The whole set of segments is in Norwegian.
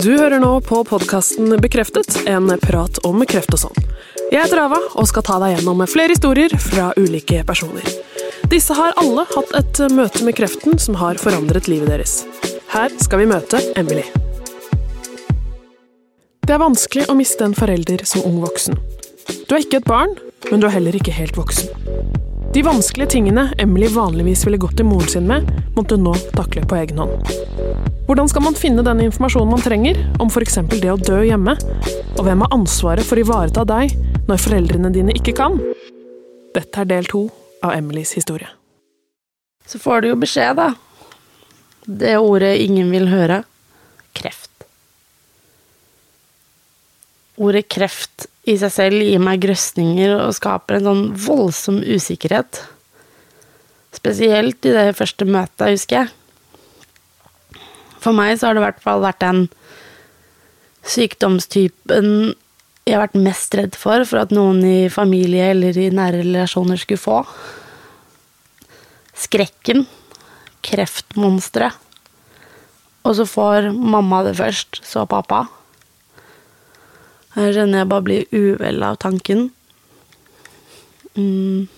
Du hører nå på podkasten Bekreftet, en prat om kreft og sånn. Jeg heter Ava og skal ta deg gjennom flere historier fra ulike personer. Disse har alle hatt et møte med kreften som har forandret livet deres. Her skal vi møte Emily. Det er vanskelig å miste en forelder som ung voksen. Du er ikke et barn, men du er heller ikke helt voksen. De vanskelige tingene Emily vanligvis ville gått til moren sin med, måtte hun nå takle på egen hånd. Hvordan skal man finne den informasjonen man trenger om f.eks. det å dø hjemme? Og hvem har ansvaret for å ivareta deg når foreldrene dine ikke kan? Dette er del to av Emilys historie. Så får du jo beskjed, da. Det ordet ingen vil høre. Kreft. Ordet kreft i seg selv gir meg grøsninger og skaper en sånn voldsom usikkerhet. Spesielt i det første møtet, husker jeg. For meg så har det i hvert fall vært den sykdomstypen jeg har vært mest redd for for at noen i familie eller i nære relasjoner skulle få. Skrekken. Kreftmonsteret. Og så får mamma det først, så pappa. Her kjenner jeg bare blir uvel av tanken. Mm.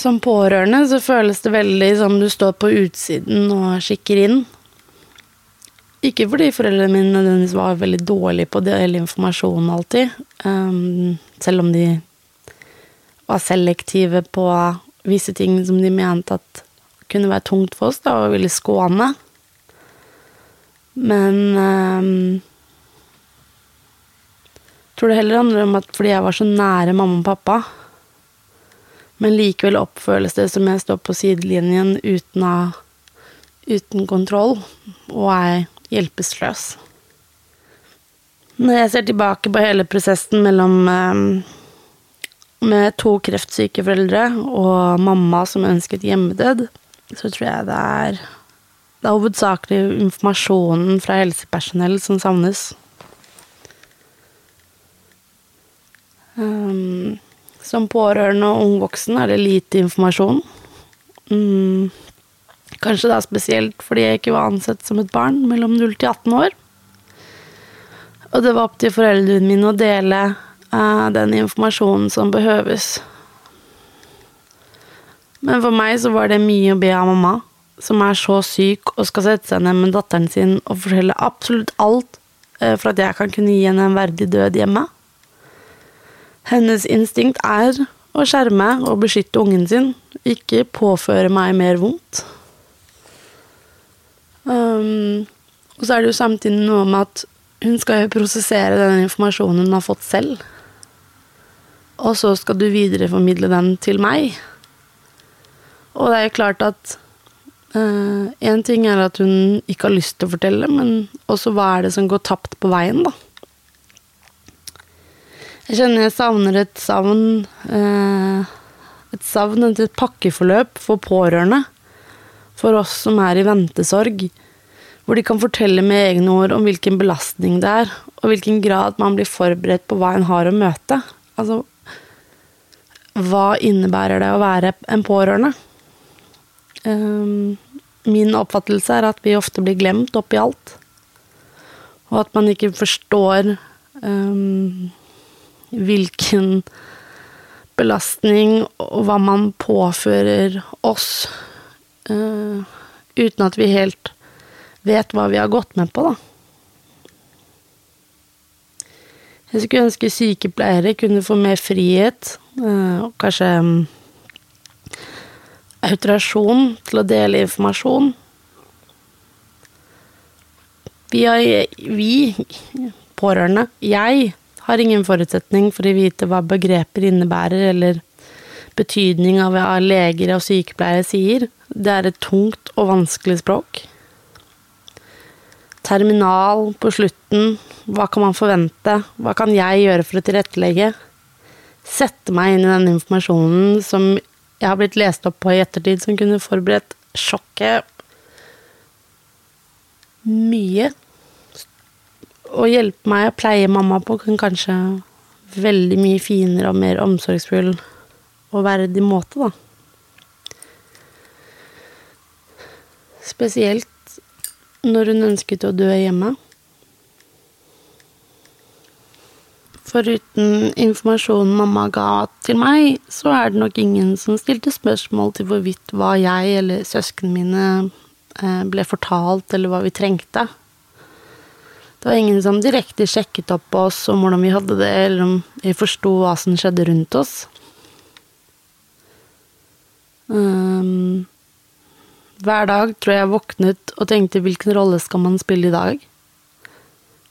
Som pårørende så føles det veldig som du står på utsiden og kikker inn. Ikke fordi foreldrene mine nødvendigvis var veldig dårlige på å dele informasjon alltid. Um, selv om de var selektive på visse ting som de mente at kunne være tungt for oss, da, og ville skåne. Men um, jeg tror det heller handler om at fordi jeg var så nære mamma og pappa, men likevel oppføles det som jeg står på sidelinjen uten, av, uten kontroll, og er hjelpeløs. Når jeg ser tilbake på hele prosessen mellom eh, med to kreftsyke foreldre og mamma som ønsket hjemmedød, så tror jeg det er det er hovedsakelig informasjonen fra helsepersonell som savnes. Um, som pårørende og ung voksen er det lite informasjon. Um, kanskje da spesielt fordi jeg ikke var ansett som et barn mellom 0 til 18 år. Og det var opp til foreldrene mine å dele uh, den informasjonen som behøves. Men for meg så var det mye å be av mamma som er så syk og skal sette seg ned med datteren sin og fortelle absolutt alt eh, for at jeg kan kunne gi henne en verdig død hjemme. Hennes instinkt er å skjerme og beskytte ungen sin, ikke påføre meg mer vondt. Um, og så er det jo samtidig noe med at hun skal jo prosessere den informasjonen hun har fått selv. Og så skal du videreformidle den til meg. Og det er jo klart at Én eh, uh, ting er at hun ikke har lyst til å fortelle, men også hva er det som går tapt på veien, da? Jeg kjenner jeg savner et savn uh, Et savn etter et pakkeforløp for pårørende. For oss som er i ventesorg. Hvor de kan fortelle med egne ord om hvilken belastning det er, og hvilken grad man blir forberedt på hva en har å møte. Altså Hva innebærer det å være en pårørende? Um, min oppfattelse er at vi ofte blir glemt oppi alt. Og at man ikke forstår um, hvilken belastning og hva man påfører oss, uh, uten at vi helt vet hva vi har gått med på, da. Jeg skulle ønske sykepleiere kunne få mer frihet, uh, og kanskje um, autorasjon til å dele informasjon. Vi, har, vi pårørende, jeg, har ingen forutsetning for å vite hva begreper innebærer, eller betydning av hva leger og sykepleiere sier. Det er et tungt og vanskelig språk. Terminal på slutten, hva kan man forvente, hva kan jeg gjøre for å tilrettelegge? Sette meg inn i den informasjonen som jeg har blitt lest opp på i ettertid, som kunne forberedt sjokket mye. Å hjelpe meg å pleie mamma på kan kanskje veldig mye finere og mer omsorgsfull og verdig måte, da. Spesielt når hun ønsket å dø hjemme. Foruten informasjonen mamma ga til meg, så er det nok ingen som stilte spørsmål til hvorvidt hva jeg eller søsknene mine eh, ble fortalt, eller hva vi trengte. Det var ingen som direkte sjekket opp på oss om hvordan vi hadde det, eller om vi forsto hva som skjedde rundt oss. Um, hver dag tror jeg jeg våknet og tenkte hvilken rolle skal man spille i dag?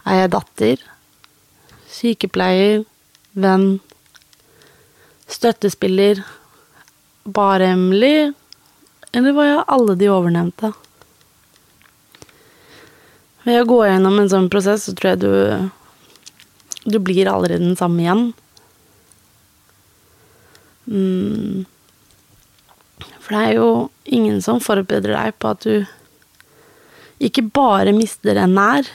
Er jeg datter? Sykepleier, venn, støttespiller, bare Emily, eller var jeg alle de overnevnte? Ved å gå gjennom en sånn prosess, så tror jeg du Du blir allerede den samme igjen. Mm. For det er jo ingen som forbereder deg på at du ikke bare mister en nær,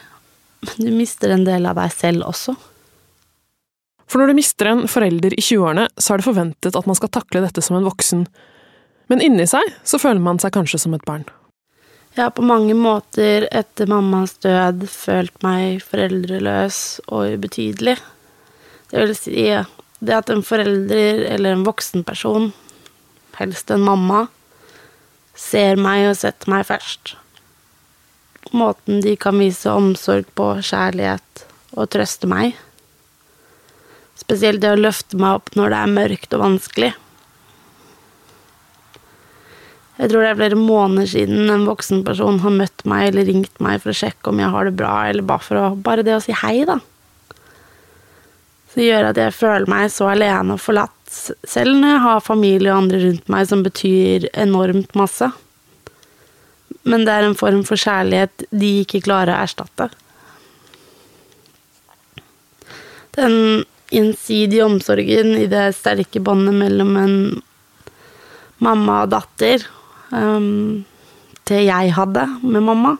men du mister en del av deg selv også. For når du mister en forelder i 20-årene, så er det forventet at man skal takle dette som en voksen. Men inni seg så føler man seg kanskje som et barn. Jeg har på mange måter etter mammas død følt meg foreldreløs og ubetydelig. Det vil si det at en forelder eller en voksen person, helst en mamma, ser meg og setter meg først. Måten de kan vise omsorg på, kjærlighet og trøste meg. Spesielt det å løfte meg opp når det er mørkt og vanskelig. Jeg tror det er flere måneder siden en voksen person har møtt meg eller ringt meg for å sjekke om jeg har det bra, eller bare for å Bare det å si hei, da. Så gjør at jeg føler meg så alene og forlatt, selv når jeg har familie og andre rundt meg som betyr enormt masse. Men det er en form for kjærlighet de ikke klarer å erstatte. Den gjensidige omsorgen i det sterke båndet mellom en mamma og datter. Um, det jeg hadde med mamma.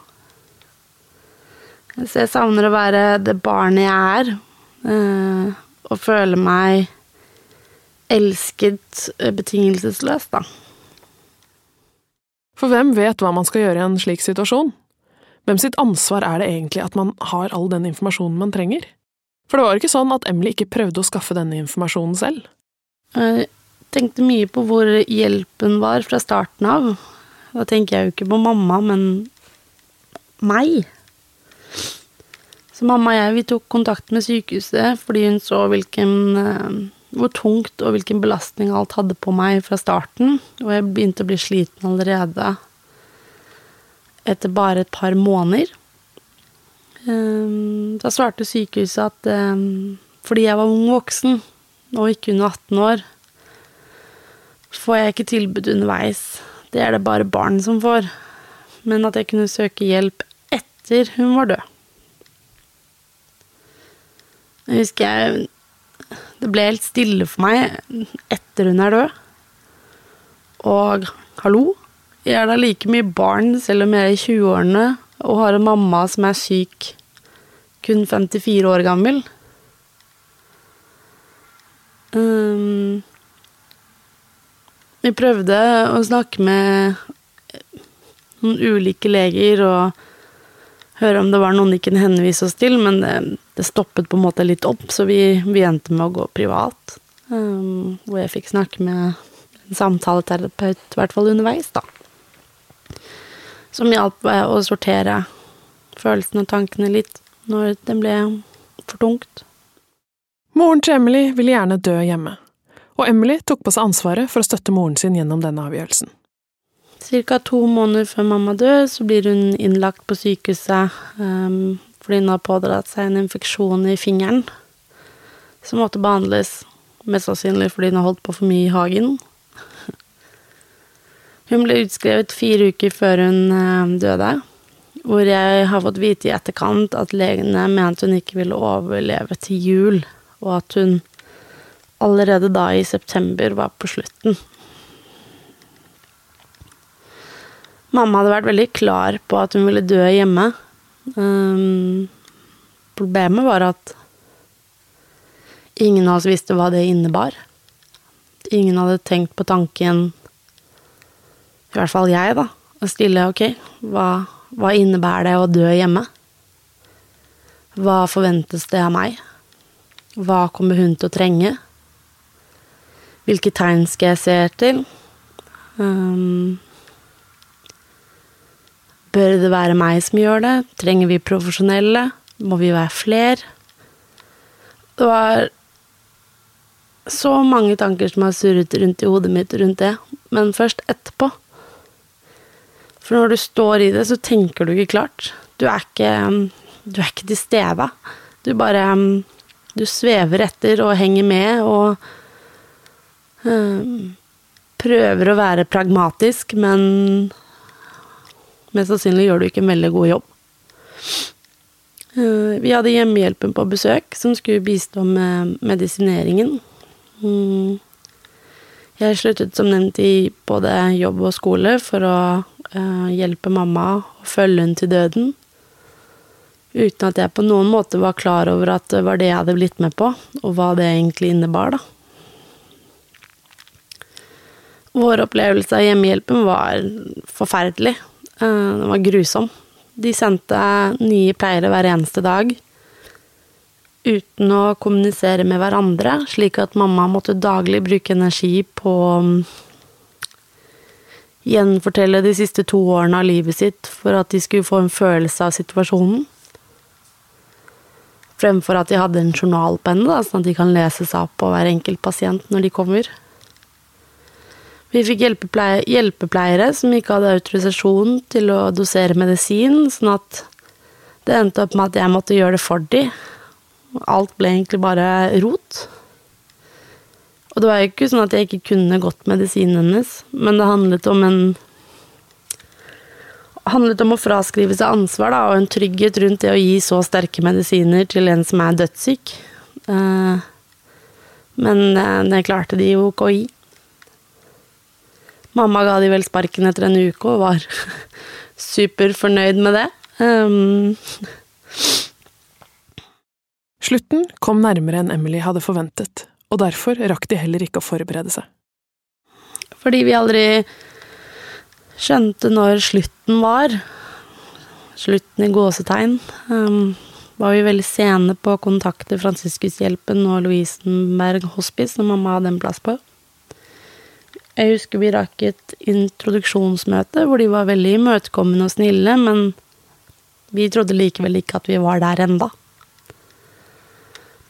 Så jeg savner å være det barnet jeg er, uh, og føle meg elsket uh, betingelsesløst, da. For hvem vet hva man skal gjøre i en slik situasjon? Hvem sitt ansvar er det egentlig at man har all den informasjonen man trenger? For det var ikke sånn at Emily ikke prøvde å skaffe denne informasjonen selv. Tenkte mye på hvor hjelpen var fra starten av. Da tenker jeg jo ikke på mamma, men meg. Så mamma og jeg vi tok kontakt med sykehuset fordi hun så hvilken, eh, hvor tungt og hvilken belastning alt hadde på meg fra starten, og jeg begynte å bli sliten allerede etter bare et par måneder. Ehm, da svarte sykehuset at ehm, fordi jeg var ung voksen og ikke under 18 år, får jeg ikke tilbud underveis. Det er det bare barn som får. Men at jeg kunne søke hjelp etter hun var død. Jeg husker jeg Det ble helt stille for meg etter hun er død. Og hallo, jeg er da like mye barn selv om jeg er i 20-årene og har en mamma som er syk, kun 54 år gammel. Um, vi prøvde å snakke med noen ulike leger og høre om det var noen de kunne henvise oss til, men det, det stoppet på en måte litt opp, så vi, vi endte med å gå privat. Um, hvor jeg fikk snakke med en samtaleterapeut, i hvert fall underveis, da som hjalp meg å sortere følelsene og tankene litt når det ble for tungt. Moren til Emily ville gjerne dø hjemme, og Emily tok på seg ansvaret for å støtte moren sin gjennom denne avgjørelsen. Cirka to måneder før mamma dør, så blir hun innlagt på sykehuset um, fordi hun har pådratt seg en infeksjon i fingeren som måtte behandles, mest sannsynlig fordi hun har holdt på for mye i hagen. Hun ble utskrevet fire uker før hun eh, døde, hvor jeg har fått vite i etterkant at legene mente hun ikke ville overleve til jul, og at hun allerede da i september var på slutten. Mamma hadde vært veldig klar på at hun ville dø hjemme. Um, problemet var at ingen av oss visste hva det innebar. Ingen hadde tenkt på tanken i hvert fall jeg, da, å stille ok, hva, Hva innebærer det å dø hjemme? Hva forventes det av meg? Hva kommer hun til å trenge? Hvilke tegn skal jeg se etter? Um, bør det være meg som gjør det? Trenger vi profesjonelle? Må vi være flere? Det var så mange tanker som har surret rundt i hodet mitt rundt det, men først etterpå. For når du står i det, så tenker du ikke klart. Du er ikke, du er ikke til stede. Du bare Du svever etter og henger med og prøver å være pragmatisk, men mest sannsynlig gjør du ikke en veldig god jobb. Uh, vi hadde hjemmehjelpen på besøk, som skulle bistå med medisineringen. Mm. Jeg sluttet som nevnt i både jobb og skole for å uh, hjelpe mamma og følge henne til døden. Uten at jeg på noen måte var klar over at det var det jeg hadde blitt med på, og hva det egentlig innebar, da. Vår opplevelse av hjemmehjelpen var forferdelig. Uh, den var grusom. De sendte nye pleiere hver eneste dag uten å kommunisere med hverandre, slik at mamma måtte daglig bruke energi på å um, gjenfortelle de siste to årene av livet sitt for at de skulle få en følelse av situasjonen. Fremfor at de hadde en journalpenne, sånn at de kan lese seg opp på hver enkelt pasient når de kommer. Vi fikk hjelpepleiere, som ikke hadde autorisasjon til å dosere medisin, sånn at det endte opp med at jeg måtte gjøre det for de. Alt ble egentlig bare rot. Og det var jo ikke sånn at jeg ikke kunne gått medisinen hennes, men det handlet om en handlet om å fraskrive seg ansvar da, og en trygghet rundt det å gi så sterke medisiner til en som er dødssyk. Uh, men uh, det klarte de jo ikke å gi. Mamma ga de vel sparken etter en uke og var superfornøyd med det. Um, Slutten kom nærmere enn Emily hadde forventet, og derfor rakk de heller ikke å forberede seg. Fordi vi aldri skjønte når slutten var. Slutten i gåsetegn. Um, var vi veldig sene på å kontakte Fransiskushjelpen og Lovisenberg Hospice, som mamma hadde en plass på. Jeg husker vi rakk et introduksjonsmøte hvor de var veldig imøtekommende og snille, men vi trodde likevel ikke at vi var der enda.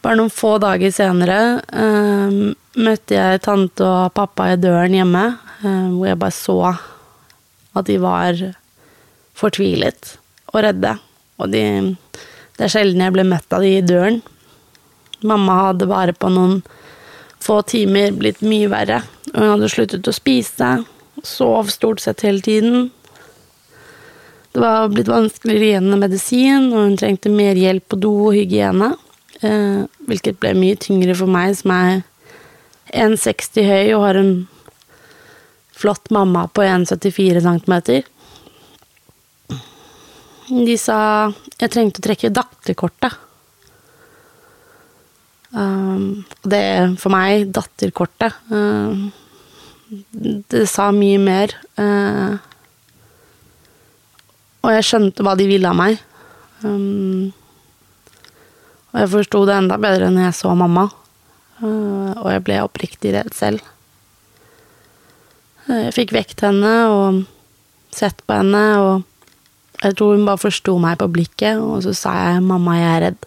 Bare noen få dager senere eh, møtte jeg tante og pappa i døren hjemme, eh, hvor jeg bare så at de var fortvilet og redde. Og de Det er sjelden jeg ble møtt av de i døren. Mamma hadde bare på noen få timer blitt mye verre. Hun hadde sluttet å spise, sov stort sett hele tiden. Det var blitt vanskeligere igjen med medisin, og hun trengte mer hjelp på do og hygiene. Eh, hvilket ble mye tyngre for meg, som er 1,60 høy og har en flott mamma på 1,74 cm. De sa jeg trengte å trekke datterkortet. Um, det for meg, datterkortet uh, Det sa mye mer. Eh, og jeg skjønte hva de ville av meg. Um, og jeg forsto det enda bedre når jeg så mamma, Uh, og jeg ble oppriktig redd selv. Eh, jeg fikk vekt henne og sett på henne, og jeg tror hun bare forsto meg på blikket, og så sa jeg 'mamma, jeg er redd'.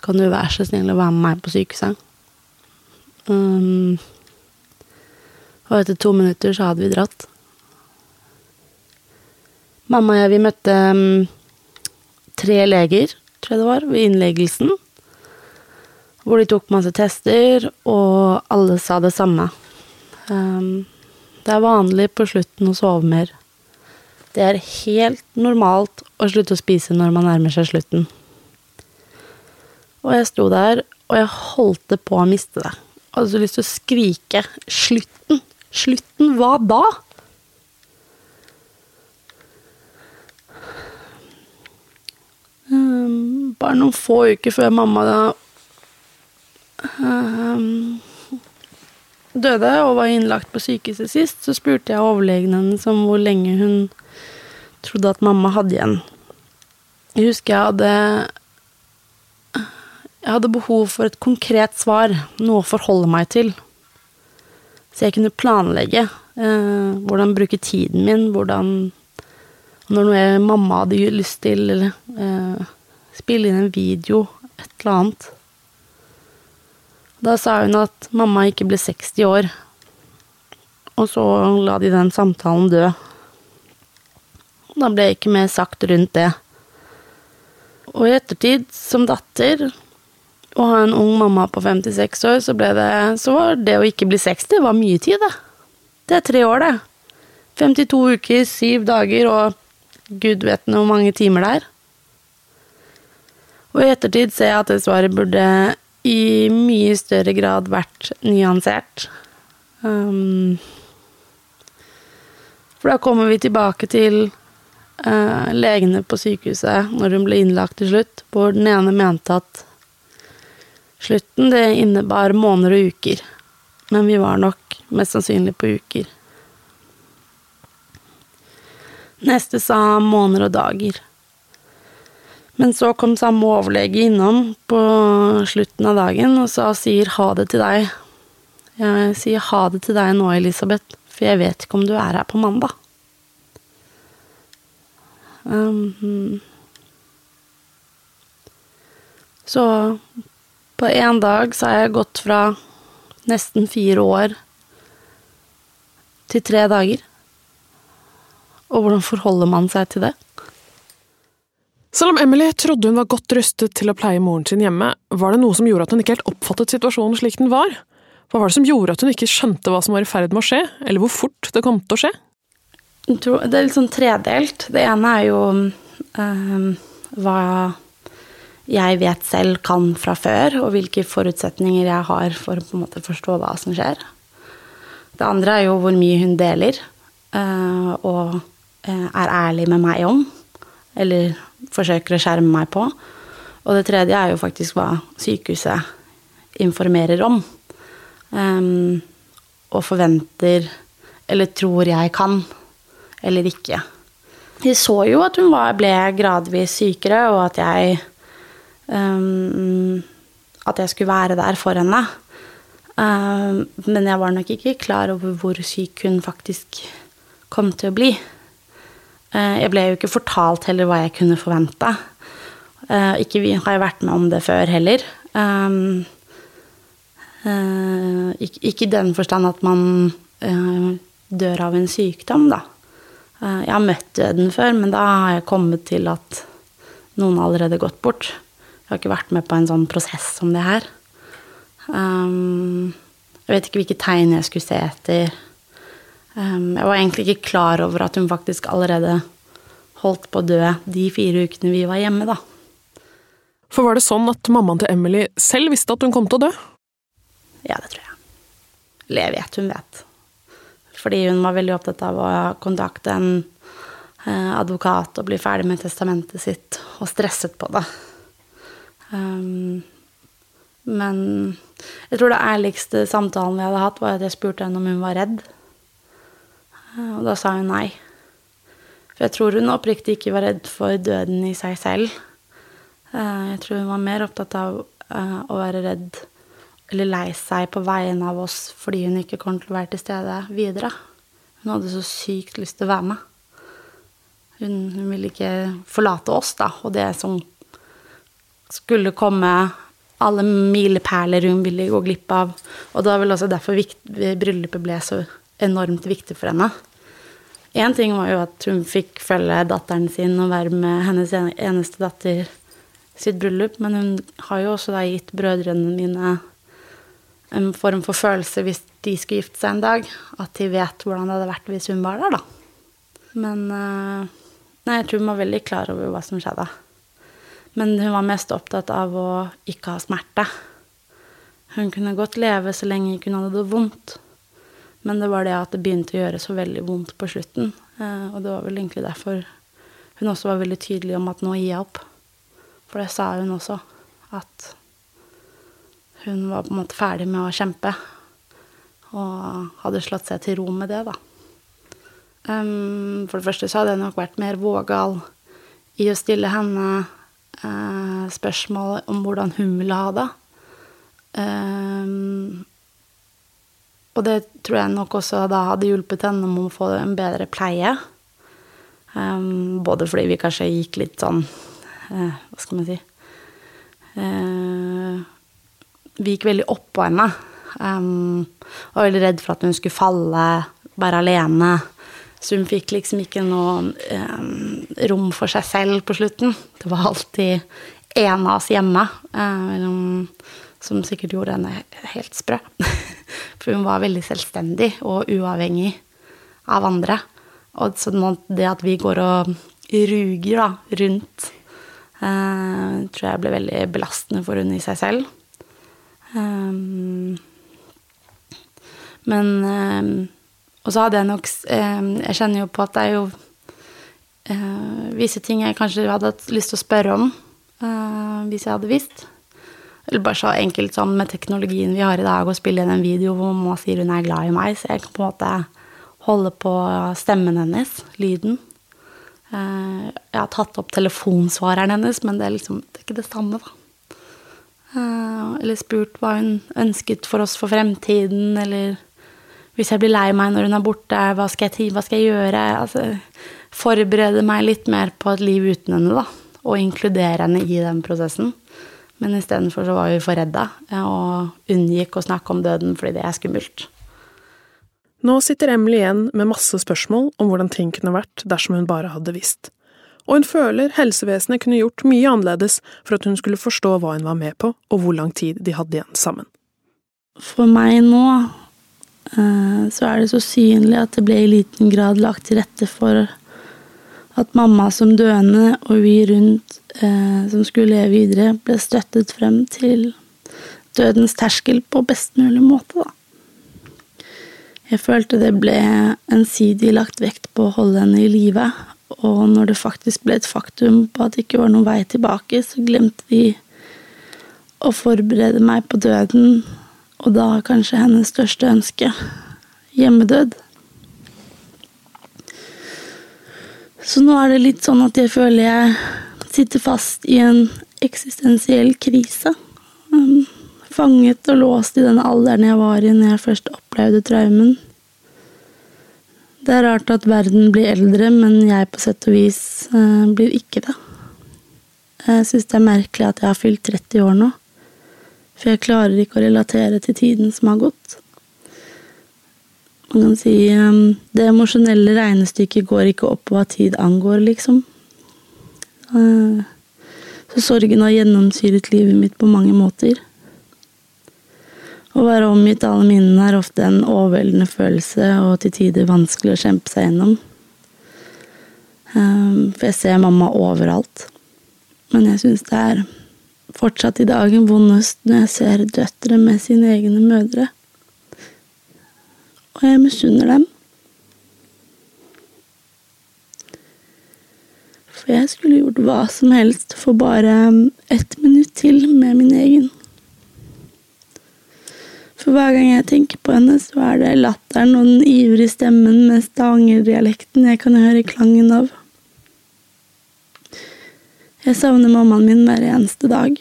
Kan du være så snill å være med meg på sykehuset? Um, og etter to minutter så hadde vi dratt. Mamma og jeg, vi møtte um, tre leger tror jeg det var, ved innleggelsen. Hvor de tok masse tester, og alle sa det samme. Um, det er vanlig på slutten å sove mer. Det er helt normalt å slutte å spise når man nærmer seg slutten. Og jeg sto der, og jeg holdt på å miste det. Jeg hadde så lyst til å skrike 'slutten'! Slutten, hva da? Um, bare noen få uker før mamma da um, døde og var innlagt på sykehuset sist, så spurte jeg overlegen hennes om hvor lenge hun trodde at mamma hadde igjen. Jeg husker jeg hadde Jeg hadde behov for et konkret svar, noe å forholde meg til. Så jeg kunne planlegge eh, hvordan bruke tiden min, hvordan Når noe mamma hadde lyst til, eller eh, spille inn en video, et eller annet. Da sa hun at mamma ikke ble 60 år. Og så la de den samtalen dø. Da ble jeg ikke mer sagt rundt det. Og i ettertid, som datter, å ha en ung mamma på 56 år, så det Så var det å ikke bli 60 det var mye tid, det. Det er tre år, det. 52 uker, syv dager og gud vet hvor mange timer det er. Og i ettertid ser jeg at det svaret burde i mye større grad vært nyansert. Um, for da kommer vi tilbake til uh, legene på sykehuset når hun ble innlagt til slutt, hvor den ene mente at slutten det innebar måneder og uker. Men vi var nok mest sannsynlig på uker. Neste sa måneder og dager. Men så kom samme overlege innom på slutten av dagen og sa sier ha det til deg. Jeg sier ha det til deg nå, Elisabeth, for jeg vet ikke om du er her på mandag. Um, så på én dag så har jeg gått fra nesten fire år til tre dager. Og hvordan forholder man seg til det? Selv om Emily trodde hun var godt rustet til å pleie moren sin hjemme, var det noe som gjorde at hun ikke helt oppfattet situasjonen slik den var? Hva var det som gjorde at hun ikke skjønte hva som var i ferd med å skje, eller hvor fort det kom til å skje? Det er litt sånn tredelt. Det ene er jo øh, hva jeg vet selv kan fra før, og hvilke forutsetninger jeg har for å på en måte forstå hva som skjer. Det andre er jo hvor mye hun deler, øh, og øh, er ærlig med meg om. Eller forsøker å skjerme meg på. Og det tredje er jo faktisk hva sykehuset informerer om. Um, og forventer, eller tror jeg kan, eller ikke. Vi så jo at hun ble gradvis sykere, og at jeg um, At jeg skulle være der for henne. Um, men jeg var nok ikke klar over hvor syk hun faktisk kom til å bli. Uh, jeg ble jo ikke fortalt heller hva jeg kunne forvente. Uh, ikke har jeg vært med om det før heller. Um, ikke i den forstand at man dør av en sykdom, da. Jeg har møtt døden før, men da har jeg kommet til at noen har allerede gått bort. Jeg har ikke vært med på en sånn prosess som det her. Um, jeg vet ikke hvilke tegn jeg skulle se etter. Um, jeg var egentlig ikke klar over at hun faktisk allerede holdt på å dø de fire ukene vi var hjemme, da. For var det sånn at mammaen til Emily selv visste at hun kom til å dø? Ja, det tror jeg. Eller jeg vet hun vet. Fordi hun var veldig opptatt av å kontakte en eh, advokat og bli ferdig med testamentet sitt, og stresset på det. Um, men jeg tror det ærligste samtalen vi hadde hatt, var at jeg spurte henne om hun var redd. Og da sa hun nei. For jeg tror hun oppriktig ikke var redd for døden i seg selv. Eh, jeg tror hun var mer opptatt av eh, å være redd eller lei seg på vegne av oss fordi hun ikke kom til å være til stede videre. Hun hadde så sykt lyst til å være med. Hun, hun ville ikke forlate oss, da, og det som skulle komme alle milepæler hun ville gå glipp av. Og det var vel også derfor bryllupet ble så enormt viktig for henne. Én ting var jo at hun fikk følge datteren sin og være med hennes eneste datter sitt bryllup, men hun har jo også da gitt brødrene mine en form for følelse hvis de skulle gifte seg en dag, at de vet hvordan det hadde vært hvis hun var der, da. Men eh, Nei, jeg tror hun var veldig klar over hva som skjedde. Men hun var mest opptatt av å ikke ha smerte. Hun kunne godt leve så lenge hun hadde det vondt. Men det var det at det begynte å gjøre så veldig vondt på slutten. Eh, og det var vel egentlig derfor hun også var veldig tydelig om at nå gir jeg opp. For det sa hun også. At hun var på en måte ferdig med å kjempe. Og hadde slått seg til ro med det, da. For det første så hadde jeg nok vært mer vågal i å stille henne uh, spørsmål om hvordan hun ville ha det. Um, og det tror jeg nok også da hadde hjulpet henne med å få en bedre pleie. Um, både fordi vi kanskje gikk litt sånn uh, Hva skal man si uh, Vi gikk veldig oppå henne. Um, var veldig redd for at hun skulle falle, være alene. Så hun fikk liksom ikke noe eh, rom for seg selv på slutten. Det var alltid en av oss hjemme, eh, som sikkert gjorde henne helt sprø. For hun var veldig selvstendig og uavhengig av andre. Og så det at vi går og ruger da, rundt, eh, tror jeg ble veldig belastende for hun i seg selv. Um, men um, Og så hadde jeg nok um, Jeg kjenner jo på at det er jo eh, visse ting jeg kanskje hadde hatt lyst til å spørre om eh, hvis jeg hadde visst. Eller bare så enkelt sånn med teknologien vi har i dag, å spille inn en video hvor mamma sier hun er glad i meg, så jeg kan på en måte holde på stemmen hennes, lyden. Eh, jeg har tatt opp telefonsvareren hennes, men det er liksom det er ikke det samme, da. Uh, eller spurt hva hun ønsket for oss for fremtiden, eller hvis jeg blir lei meg når hun er borte, hva skal jeg, hva skal jeg gjøre? Altså, forberede meg litt mer på et liv uten henne, da. Og inkludere henne i den prosessen. Men istedenfor så var vi for redda og unngikk å snakke om døden fordi det er skummelt. Nå sitter Emily igjen med masse spørsmål om hvordan ting kunne vært dersom hun bare hadde visst. Og hun føler helsevesenet kunne gjort mye annerledes for at hun skulle forstå hva hun var med på, og hvor lang tid de hadde igjen sammen. For meg nå så er det så synlig at det ble i liten grad lagt til rette for at mamma som døende og vi rundt eh, som skulle leve videre, ble støttet frem til dødens terskel på best mulig måte, da. Jeg følte det ble ensidig lagt vekt på å holde henne i live, og når det faktisk ble et faktum på at det ikke var noen vei tilbake, så glemte vi å forberede meg på døden og da kanskje hennes største ønske hjemmedød. Så nå er det litt sånn at jeg føler jeg sitter fast i en eksistensiell krise. Um, fanget og låst i den alderen jeg var i når jeg først opplevde traumen. Det er rart at verden blir eldre, men jeg på sett og vis uh, blir ikke det. Jeg syns det er merkelig at jeg har fylt 30 år nå. For jeg klarer ikke å relatere til tiden som har gått. Man kan si um, det emosjonelle regnestykket går ikke opp hva tid angår, liksom. Uh, så sorgen har gjennomsyret livet mitt på mange måter. Å være omgitt alle minnene er ofte en overveldende følelse og til tider vanskelig å kjempe seg gjennom. Um, for jeg ser mamma overalt. Men jeg syns det er fortsatt i dag en vondest når jeg ser døtre med sine egne mødre. Og jeg misunner dem. For jeg skulle gjort hva som helst for bare ett minutt til med min egen. For hver gang jeg tenker på henne, så er det latteren og den ivrige stemmen med stavangerdialekten jeg kan høre klangen av. Jeg savner mammaen min hver eneste dag.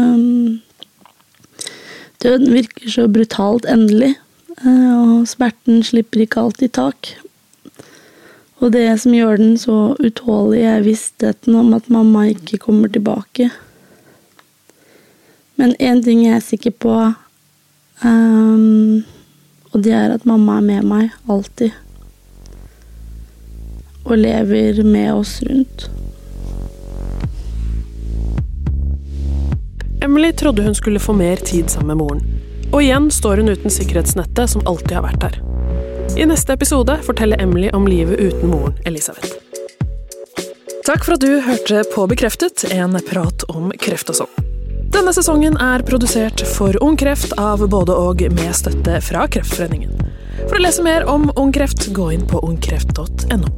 Um, døden virker så brutalt endelig, uh, og smerten slipper ikke alltid tak. Og det som gjør den så utålelig, er vissheten om at mamma ikke kommer tilbake. Men én ting jeg er sikker på, um, og det er at mamma er med meg alltid. Og lever med oss rundt. Emily trodde hun skulle få mer tid sammen med moren. Og igjen står hun uten sikkerhetsnettet som alltid har vært der. I neste episode forteller Emily om livet uten moren Elisabeth. Takk for at du hørte på Bekreftet, en prat om kreft og sånn. Denne sesongen er produsert for Ung Kreft av både og med støtte fra Kreftforeningen. For å lese mer om Ung Kreft, gå inn på ungkreft.no.